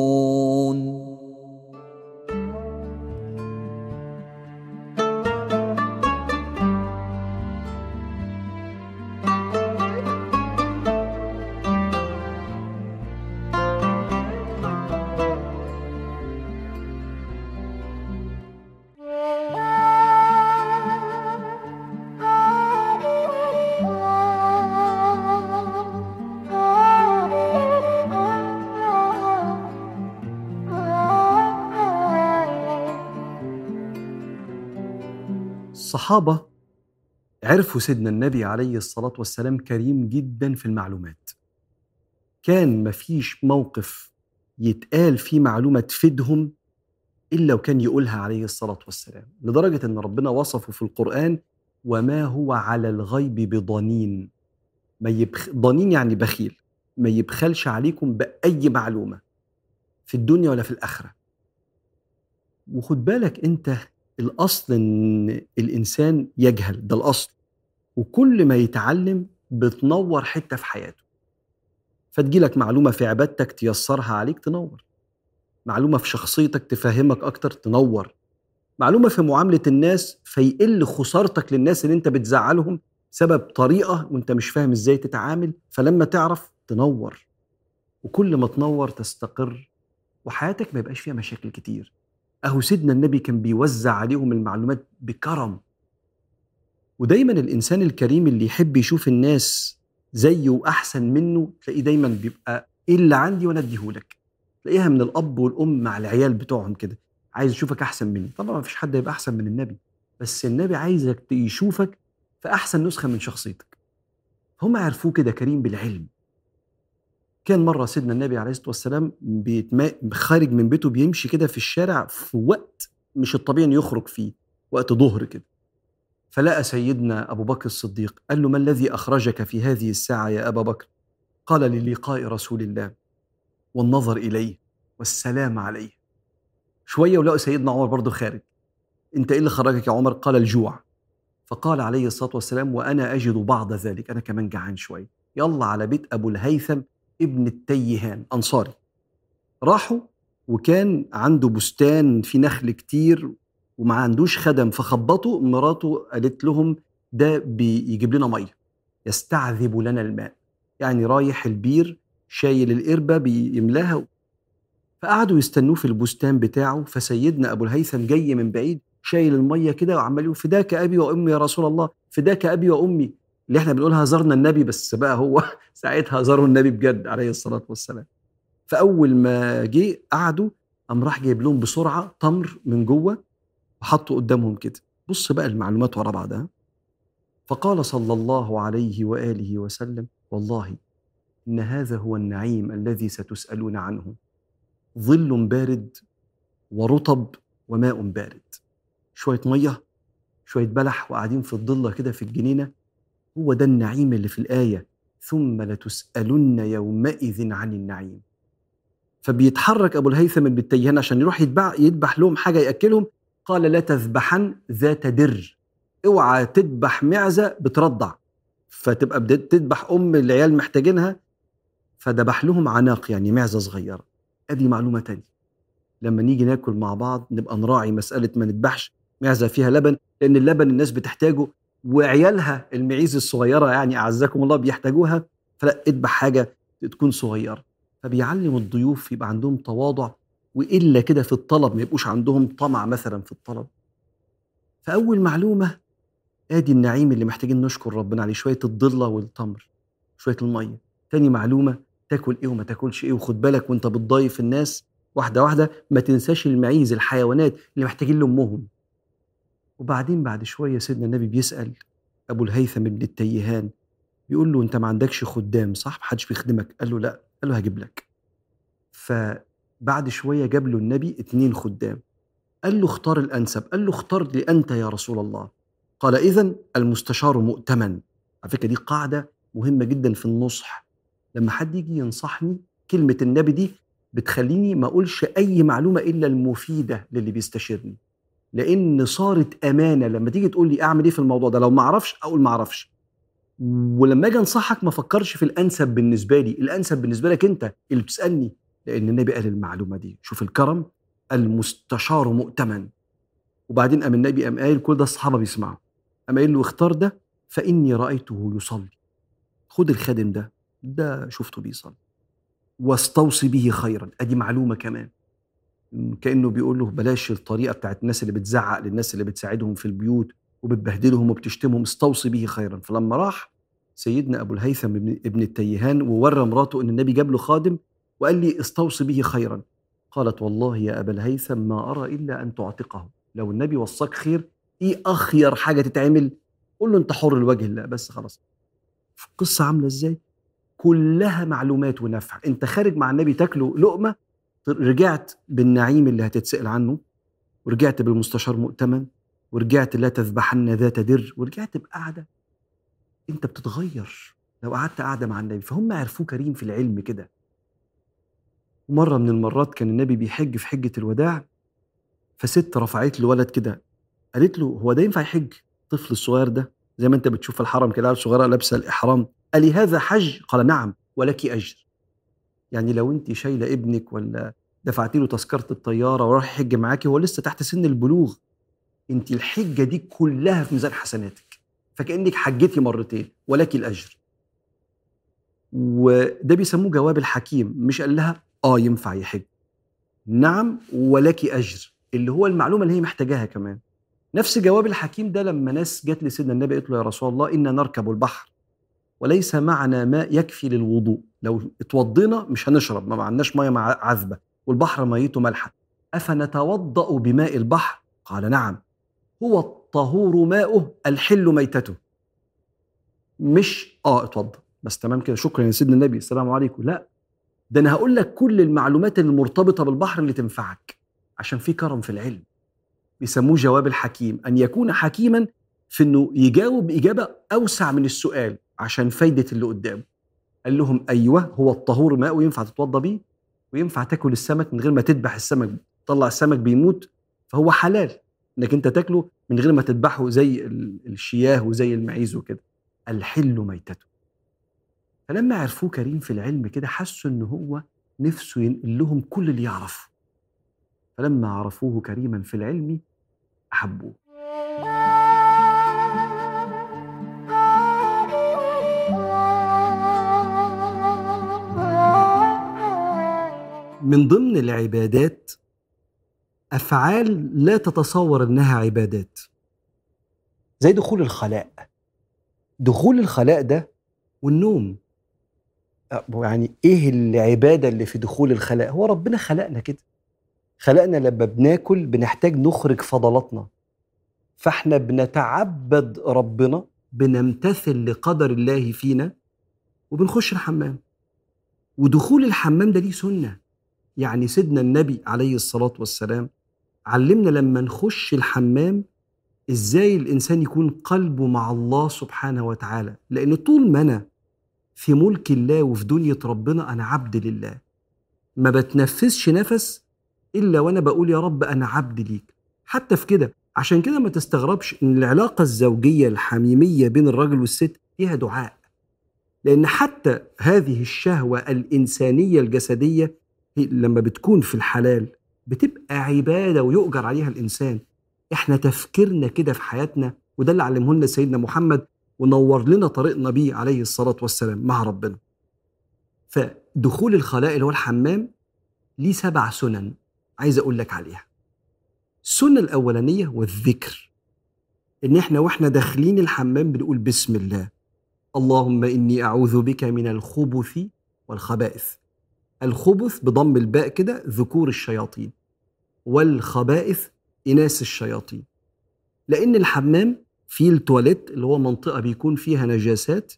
A: الصحابة عرفوا سيدنا النبي عليه الصلاة والسلام كريم جدا في المعلومات. كان مفيش موقف يتقال فيه معلومة تفيدهم إلا وكان يقولها عليه الصلاة والسلام. لدرجة أن ربنا وصفه في القرآن وما هو على الغيب بضنين. ما يبخ... ضنين يعني بخيل. ما يبخلش عليكم بأي معلومة في الدنيا ولا في الآخرة. وخد بالك أنت الأصل إن الإنسان يجهل ده الأصل. وكل ما يتعلم بتنور حتة في حياته. فتجيلك معلومة في عبادتك تيسرها عليك تنور. معلومة في شخصيتك تفهمك أكتر تنور. معلومة في معاملة الناس فيقل خسارتك للناس اللي أنت بتزعلهم سبب طريقة وأنت مش فاهم إزاي تتعامل فلما تعرف تنور. وكل ما تنور تستقر وحياتك ما يبقاش فيها مشاكل كتير. أهو سيدنا النبي كان بيوزع عليهم المعلومات بكرم. ودايما الإنسان الكريم اللي يحب يشوف الناس زيه وأحسن منه تلاقيه دايما بيبقى إيه اللي عندي وأنا اديهولك تلاقيها من الأب والأم مع العيال بتوعهم كده عايز يشوفك أحسن مني. طبعا ما فيش حد هيبقى أحسن من النبي بس النبي عايزك يشوفك في أحسن نسخة من شخصيتك. هم عرفوه كده كريم بالعلم. كان مرة سيدنا النبي عليه الصلاة والسلام. خارج من بيته بيمشي كده في الشارع في وقت مش الطبيعي إنه يخرج فيه وقت ظهر كده. فلقى سيدنا أبو بكر الصديق قال له ما الذي أخرجك في هذه الساعة يا أبا بكر؟ قال للقاء رسول الله والنظر إليه والسلام عليه. شوية ولقوا سيدنا عمر برضه خارج. أنت إيه اللي خرجك يا عمر؟ قال الجوع. فقال عليه الصلاة والسلام وأنا أجد بعض ذلك. أنا كمان جعان شوية. يلا على بيت أبو الهيثم ابن التيهان أنصاري. راحوا وكان عنده بستان فيه نخل كتير وما عندوش خدم فخبطوا مراته قالت لهم ده بيجيب لنا مية. يستعذب لنا الماء. يعني رايح البير شايل القربة بيملاها فقعدوا يستنوه في البستان بتاعه فسيدنا أبو الهيثم جاي من بعيد شايل المية كده وعمال يقول فداك أبي وأمي يا رسول الله فداك أبي وأمي. اللي إحنا بنقولها زرنا النبي بس بقى هو ساعتها زاروا النبي بجد عليه الصلاة والسلام. فأول ما جه قعدوا قام راح جايب لهم بسرعة تمر من جوه وحطه قدامهم كده. بص بقى المعلومات ورا بعضها. فقال صلى الله عليه وآله وسلم والله إن هذا هو النعيم الذي ستسألون عنه. ظل بارد ورطب وماء بارد. شوية مية شوية بلح وقاعدين في الضلة كده في الجنينة. هو ده النعيم اللي في الآية ثم لتسألن يومئذ عن النعيم. فبيتحرك أبو الهيثم بن التيهان عشان يروح يتبع يذبح لهم حاجة يأكلهم. قال لا تذبحن ذات در. اوعى تذبح معزة بترضع. فتبقى تذبح أم العيال محتاجينها. فذبح لهم عناق يعني معزة صغيرة. أدي معلومة تانية. لما نيجي ناكل مع بعض نبقى نراعي مسألة ما نذبحش معزة فيها لبن لأن اللبن الناس بتحتاجه وعيالها المعيز الصغيرة يعني أعزكم الله بيحتاجوها فلا اذبح حاجة تكون صغيرة. فبيعلم الضيوف يبقى عندهم تواضع وإلا كده في الطلب ما يبقوش عندهم طمع مثلا في الطلب. فأول معلومة آدي النعيم اللي محتاجين نشكر ربنا عليه شوية الضلة والتمر شوية المية. تاني معلومة تاكل إيه وما تاكلش إيه وخد بالك وأنت بتضايف الناس واحدة واحدة. ما تنساش المعيز الحيوانات اللي محتاجين لأمهم. وبعدين بعد شوية سيدنا النبي بيسأل أبو الهيثم بن التيهان بيقول له أنت ما عندكش خدام صح؟ محدش بيخدمك. قال له لا. قال له هجيب لك. فبعد شوية جاب له النبي اتنين خدام. قال له اختار الأنسب. قال له اختار لي انت يا رسول الله. قال اذا المستشار مؤتمن. على فكرة دي قاعدة مهمة جدا في النصح. لما حد يجي ينصحني كلمة النبي دي بتخليني ما أقولش أي معلومة إلا المفيدة للي بيستشيرني. لأن صارت أمانة. لما تيجي تقول لي أعمل إيه في الموضوع ده؟ لو ما أعرفش أقول ما أعرفش. ولما أجي أنصحك ما افكرش في الأنسب بالنسبة لي. الأنسب بالنسبة لك أنت اللي بتسألني. لأن النبي قال المعلومة دي. شوف الكرم المستشار مؤتمن. وبعدين قام النبي قام قايل كل ده الصحابة بيسمعوا. قام قايل له اختار ده فإني رأيته يصلي. خد الخادم ده. ده شفته بيصلي. واستوصي به خيرا. أدي معلومة كمان. كأنه بيقول له بلاش الطريقة بتاعت الناس اللي بتزعق للناس اللي بتساعدهم في البيوت وبتبهدلهم وبتشتمهم استوصي به خيرا. فلما راح سيدنا أبو الهيثم ابن, التيهان وورى مراته إن النبي جاب له خادم وقال لي استوصي به خيرا. قالت والله يا أبا الهيثم ما أرى إلا أن تعتقه. لو النبي وصاك خير إيه أخير حاجة تتعمل؟ قول له أنت حر لوجه الله بس خلاص. القصة عاملة إزاي؟ كلها معلومات ونفع. أنت خارج مع النبي تاكله لقمة رجعت بالنعيم اللي هتتسأل عنه ورجعت بالمستشار مؤتمن ورجعت لا تذبحن ذات در ورجعت بقعدة. انت بتتغير. لو قعدت قاعدة مع النبي فهم عرفوه كريم في العلم كده. ومرة من المرات كان النبي بيحج في حجة الوداع فست رفعت له ولد كده قالت له هو ده ينفع يحج؟ الطفل الصغير ده زي ما انت بتشوف الحرم كده عيال صغيره لابسة الإحرام قال لي هذا حج؟ قال نعم ولك أجر. يعني لو انت شايلة ابنك ولا دفعتي له تذكرة الطيارة وراح يحج معاكي هو لسه تحت سن البلوغ. انت الحجة دي كلها في ميزان حسناتك. فكأنك حجتي مرتين ولك الأجر. وده بيسموه جواب الحكيم. مش قال لها آه ينفع يحج. نعم ولك أجر. اللي هو المعلومة اللي هي محتاجاها كمان. نفس جواب الحكيم ده لما ناس جت لسيدنا النبي قالت له يا رسول الله إنا نركب البحر. وليس معنا ماء يكفي للوضوء. لو اتوضينا مش هنشرب ما عندناش مية عذبة والبحر ميته مالحة. أفنتوضأ بماء البحر؟ قال نعم. هو الطهور ماؤه الحل ميتته. مش آه اتوضى بس تمام كده. شكرا يا سيدنا النبي. السلام عليكم. لا. ده أنا هقول لك كل المعلومات المرتبطة بالبحر اللي تنفعك. عشان في كرم في العلم. بيسموه جواب الحكيم. أن يكون حكيما في إنه يجاوب إجابة أوسع من السؤال. عشان فايدة اللي قدامه. قال لهم أيوه هو الطهور ماء وينفع تتوضى بيه وينفع تاكل السمك من غير ما تذبح السمك تطلع السمك بيموت فهو حلال إنك أنت تاكله من غير ما تذبحه زي الشياه وزي المعيز وكده. الحل ميتته. فلما عرفوه كريم في العلم كده حسوا إن هو نفسه ينقل لهم كل اللي يعرفه. فلما عرفوه كريما في العلم أحبوه. من ضمن العبادات أفعال لا تتصور أنها عبادات. زي دخول الخلاء. دخول الخلاء ده والنوم. يعني إيه العبادة اللي في دخول الخلاء؟ هو ربنا خلقنا كده. خلقنا لما بناكل بنحتاج نخرج فضلاتنا. فإحنا بنتعبد ربنا. بنمتثل لقدر الله فينا. وبنخش الحمام. ودخول الحمام ده ليه سنة. يعني سيدنا النبي عليه الصلاة والسلام علمنا لما نخش الحمام إزاي الإنسان يكون قلبه مع الله سبحانه وتعالى. لأن طول ما أنا في ملك الله وفي دنيا ربنا أنا عبد لله. ما بتنفسش نفس إلا وأنا بقول يا رب أنا عبد ليك. حتى في كده عشان كده ما تستغربش إن العلاقة الزوجية الحميمية بين الراجل والست فيها دعاء. لأن حتى هذه الشهوة الإنسانية الجسدية لما بتكون في الحلال بتبقى عبادة ويؤجر عليها الإنسان. إحنا تفكيرنا كده في حياتنا وده اللي علمه لنا سيدنا محمد ونور لنا طريقنا بيه عليه الصلاة والسلام مع ربنا. فدخول الخلاء اللي هو الحمام ليه سبع سنن عايز أقول لك عليها. السنة الأولانية والذكر. إن إحنا وإحنا داخلين الحمام بنقول بسم الله. اللهم إني أعوذ بك من الخبث والخبائث. الخبث بضم الباء كده ذكور الشياطين والخبائث إناث الشياطين. لأن الحمام فيه التواليت اللي هو منطقة بيكون فيها نجاسات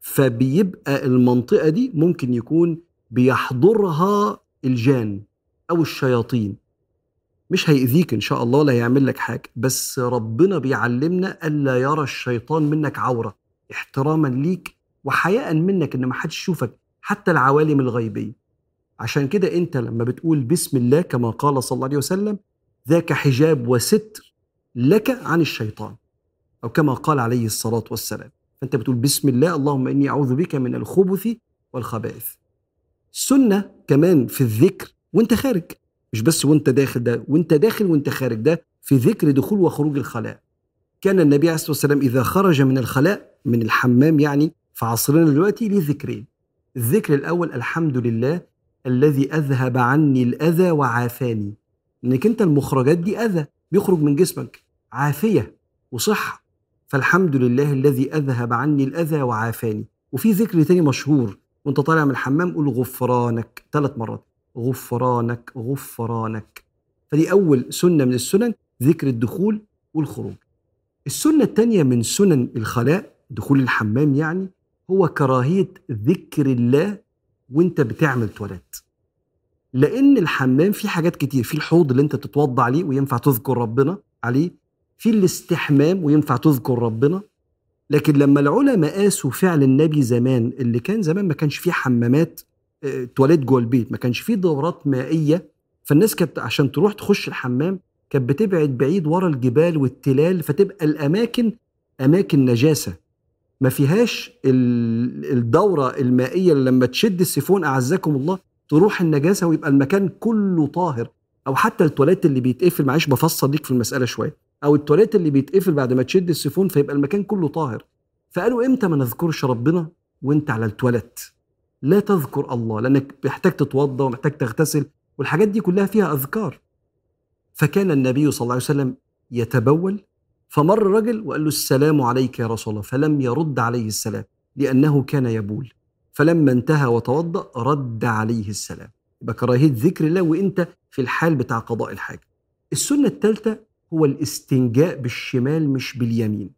A: فبيبقى المنطقة دي ممكن يكون بيحضرها الجان أو الشياطين. مش هيأذيك إن شاء الله ولا هيعمل لك حاجة بس ربنا بيعلمنا ألا يرى الشيطان منك عورة احتراما ليك وحياء منك إن ما حدش يشوفك حتى العوالم الغيبية. عشان كده انت لما بتقول بسم الله كما قال صلى الله عليه وسلم ذاك حجاب وستر لك عن الشيطان أو كما قال عليه الصلاة والسلام. فأنت بتقول بسم الله اللهم إني أعوذ بك من الخبث والخبائث. السنة كمان في الذكر وأنت خارج مش بس وأنت داخل ده وأنت داخل وأنت خارج ده في ذكر دخول وخروج الخلاء. كان النبي عليه الصلاة والسلام إذا خرج من الخلاء من الحمام يعني في عصرنا دلوقتي ليه ذكرين الذكر الأول الحمد لله الذي أذهب عني الأذى وعافاني. إنك أنت المخرجات دي أذى بيخرج من جسمك. عافية وصحة. فالحمد لله الذي أذهب عني الأذى وعافاني. وفي ذكر تاني مشهور وأنت طالع من الحمام قول غفرانك. ثلاث مرات. غفرانك غفرانك. فدي أول سنة من السنن ذكر الدخول والخروج. السنة الثانية من سنن الخلاء دخول الحمام يعني هو كراهية ذكر الله وانت بتعمل تواليت لأن الحمام فيه حاجات كتير في الحوض اللي انت تتوضى عليه وينفع تذكر ربنا عليه في الاستحمام وينفع تذكر ربنا. لكن لما العلماء قاسوا فعل النبي زمان اللي كان زمان ما كانش فيه حمامات آه، تواليت جوه البيت ما كانش فيه دورات مائية فالناس كانت عشان تروح تخش الحمام كانت بتبعد بعيد ورا الجبال والتلال فتبقى الأماكن أماكن نجاسة. ما فيهاش ال- الدورة المائية اللي لما تشد السيفون أعزكم الله تروح النجاسة ويبقى المكان كله طاهر. أو حتى التواليت اللي بيتقفل معلش بفصل ليك في المسألة شوية. أو التواليت اللي بيتقفل بعد ما تشد السيفون فيبقى المكان كله طاهر. فقالوا إمتى ما نذكرش ربنا وأنت على التواليت؟ لا تذكر الله لأنك محتاج تتوضا ومحتاج تغتسل والحاجات دي كلها فيها أذكار. فكان النبي صلى الله عليه وسلم يتبول فمر رجل وقال له السلام عليك يا رسول الله فلم يرد عليه السلام لأنه كان يبول. فلما انتهى وتوضأ رد عليه السلام. يبقى كراهية ذكر الله وأنت في الحال بتاع قضاء الحاجة. السنة الثالثه هو الاستنجاء بالشمال مش باليمين.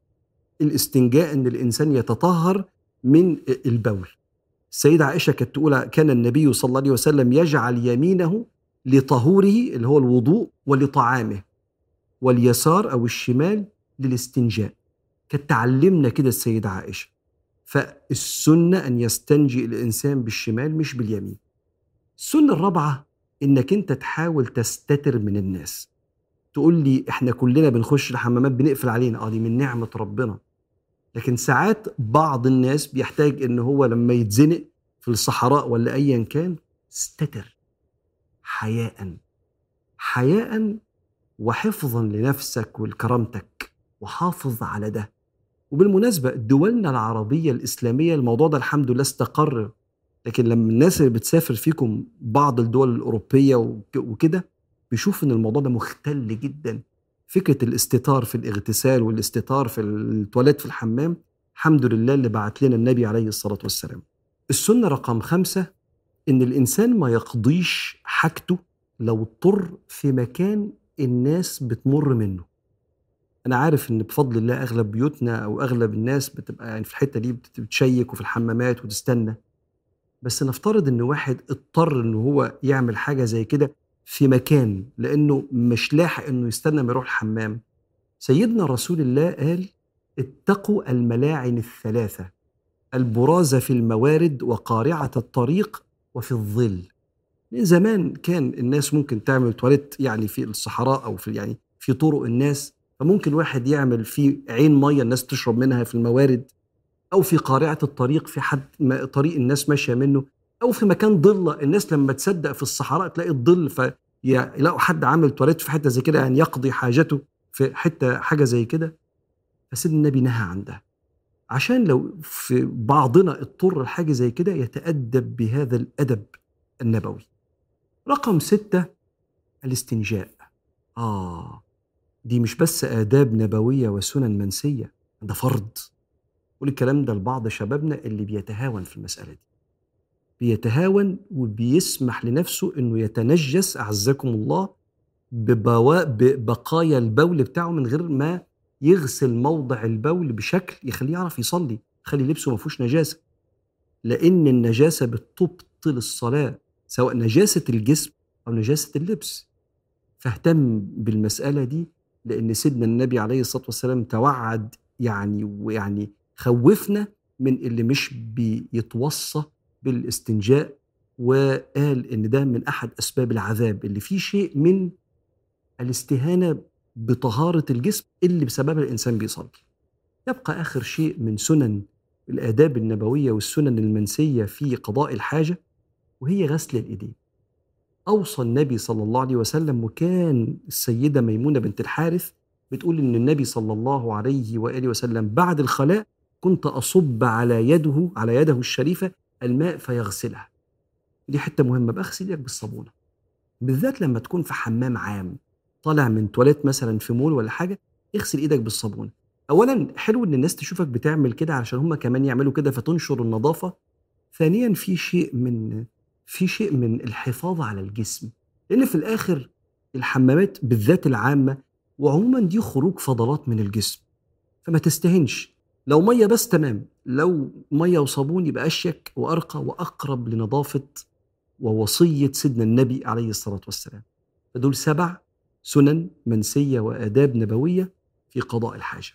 A: الاستنجاء إن الإنسان يتطهر من البول. السيدة عائشة كانت تقول كان النبي صلى الله عليه وسلم يجعل يمينه لطهوره اللي هو الوضوء ولطعامه. واليسار أو الشمال للاستنجاء. كانت تعلمنا كده السيدة عائشة. فالسنة أن يستنجي الإنسان بالشمال مش باليمين. السنة الرابعة إنك أنت تحاول تستتر من الناس. تقول لي إحنا كلنا بنخش الحمامات بنقفل علينا. آه دي من نعمة ربنا. لكن ساعات بعض الناس بيحتاج إن هو لما يتزنق في الصحراء ولا ايا كان استتر. حياء. حياء وحفظا لنفسك ولكرامتك. وحافظ على ده وبالمناسبة دولنا العربية الإسلامية الموضوع ده الحمد لله استقر لكن لما الناس اللي بتسافر فيكم بعض الدول الأوروبية وك- وكده بيشوف إن الموضوع ده مختل جدا فكرة الاستتار في الاغتسال والاستتار في التواليت في الحمام الحمد لله اللي بعت لنا النبي عليه الصلاة والسلام. السنة رقم خمسة إن الإنسان ما يقضيش حاجته لو اضطر في مكان الناس بتمر منه. أنا عارف إن بفضل الله أغلب بيوتنا أو أغلب الناس بتبقى يعني في الحتة دي بت- بتشيك وفي الحمامات وتستنى. بس نفترض إن واحد اضطر إن هو يعمل حاجة زي كده في مكان لأنه مش لاحق إنه يستنى ما يروح الحمام سيدنا رسول الله قال اتقوا الملاعن الثلاثة البراز في الموارد وقارعة الطريق وفي الظل من زمان كان الناس ممكن تعمل تواليت يعني في الصحراء أو في يعني في طرق الناس فممكن واحد يعمل في عين مية الناس تشرب منها في الموارد أو في قارعة الطريق في حد طريق الناس ماشية منه أو في مكان ضلة الناس لما تصدق في الصحراء تلاقي الظل فيلاقوا حد عامل تواليت في حتة زي كده يعني يقضي حاجته في حتة حاجة زي كده. فسيدنا النبي نهى عن ده. عشان لو في بعضنا اضطر لحاجة زي كده يتأدب بهذا الأدب النبوي. رقم ستة الاستنجاء. آه. دي مش بس آداب نبوية وسنن منسية ده فرض. قول الكلام ده لبعض شبابنا اللي بيتهاون في المسألة دي. بيتهاون وبيسمح لنفسه إنه يتنجس أعزكم الله ببوا... ببقايا البول بتاعه من غير ما يغسل موضع البول بشكل يخليه يعرف يصلي يخلي لبسه ما فيهوش نجاسة. لأن النجاسة بتبطل الصلاة سواء نجاسة الجسم أو نجاسة اللبس. فاهتم بالمسألة دي لأن سيدنا النبي عليه الصلاة والسلام توعد يعني ويعني خوفنا من اللي مش بيتوصى بالاستنجاء وقال إن ده من أحد أسباب العذاب اللي فيه شيء من الاستهانة بطهارة الجسم اللي بسببها الإنسان بيصلي. يبقى آخر شيء من سنن الآداب النبوية والسنن المنسية في قضاء الحاجة وهي غسل الإيدين. أوصى النبي صلى الله عليه وسلم وكان السيدة ميمونة بنت الحارث بتقول إن النبي صلى الله عليه وآله وسلم بعد الخلاء كنت أصب على يده على يده الشريفة الماء فيغسلها. دي حتة مهمة بغسل إيدك بالصابونة. بالذات لما تكون في حمام عام طالع من تواليت مثلا في مول ولا حاجة اغسل إيدك بالصابونة. اولا حلو إن الناس تشوفك بتعمل كده عشان هم كمان يعملوا كده فتنشر النظافة. ثانيا في شيء من في شيء من الحفاظ على الجسم لأن في الآخر الحمامات بالذات العامة وعموما دي خروج فضلات من الجسم فما تستهنش. لو مية بس تمام لو مية وصابون يبقى أشيك وأرقى وأقرب لنظافة ووصية سيدنا النبي عليه الصلاة والسلام. فدول سبع سنن منسية وآداب نبوية في قضاء الحاجة.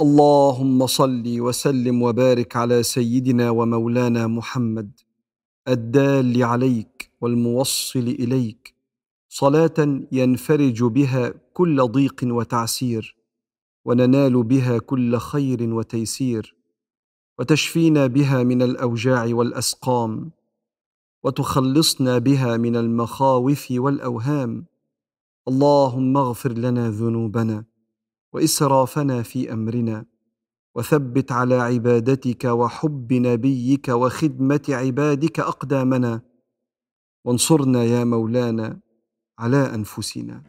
A: اللهم صل وسلم وبارك على سيدنا ومولانا محمد. الدال عليك والموصل إليك صلاة ينفرج بها كل ضيق وتعسير وننال بها كل خير وتيسير وتشفينا بها من الأوجاع والأسقام وتخلصنا بها من المخاوف والأوهام. اللهم اغفر لنا ذنوبنا وإسرافنا في أمرنا. وثبت على عبادتك وحب نبيك وخدمة عبادك أقدامنا. وانصرنا يا مولانا على أنفسنا.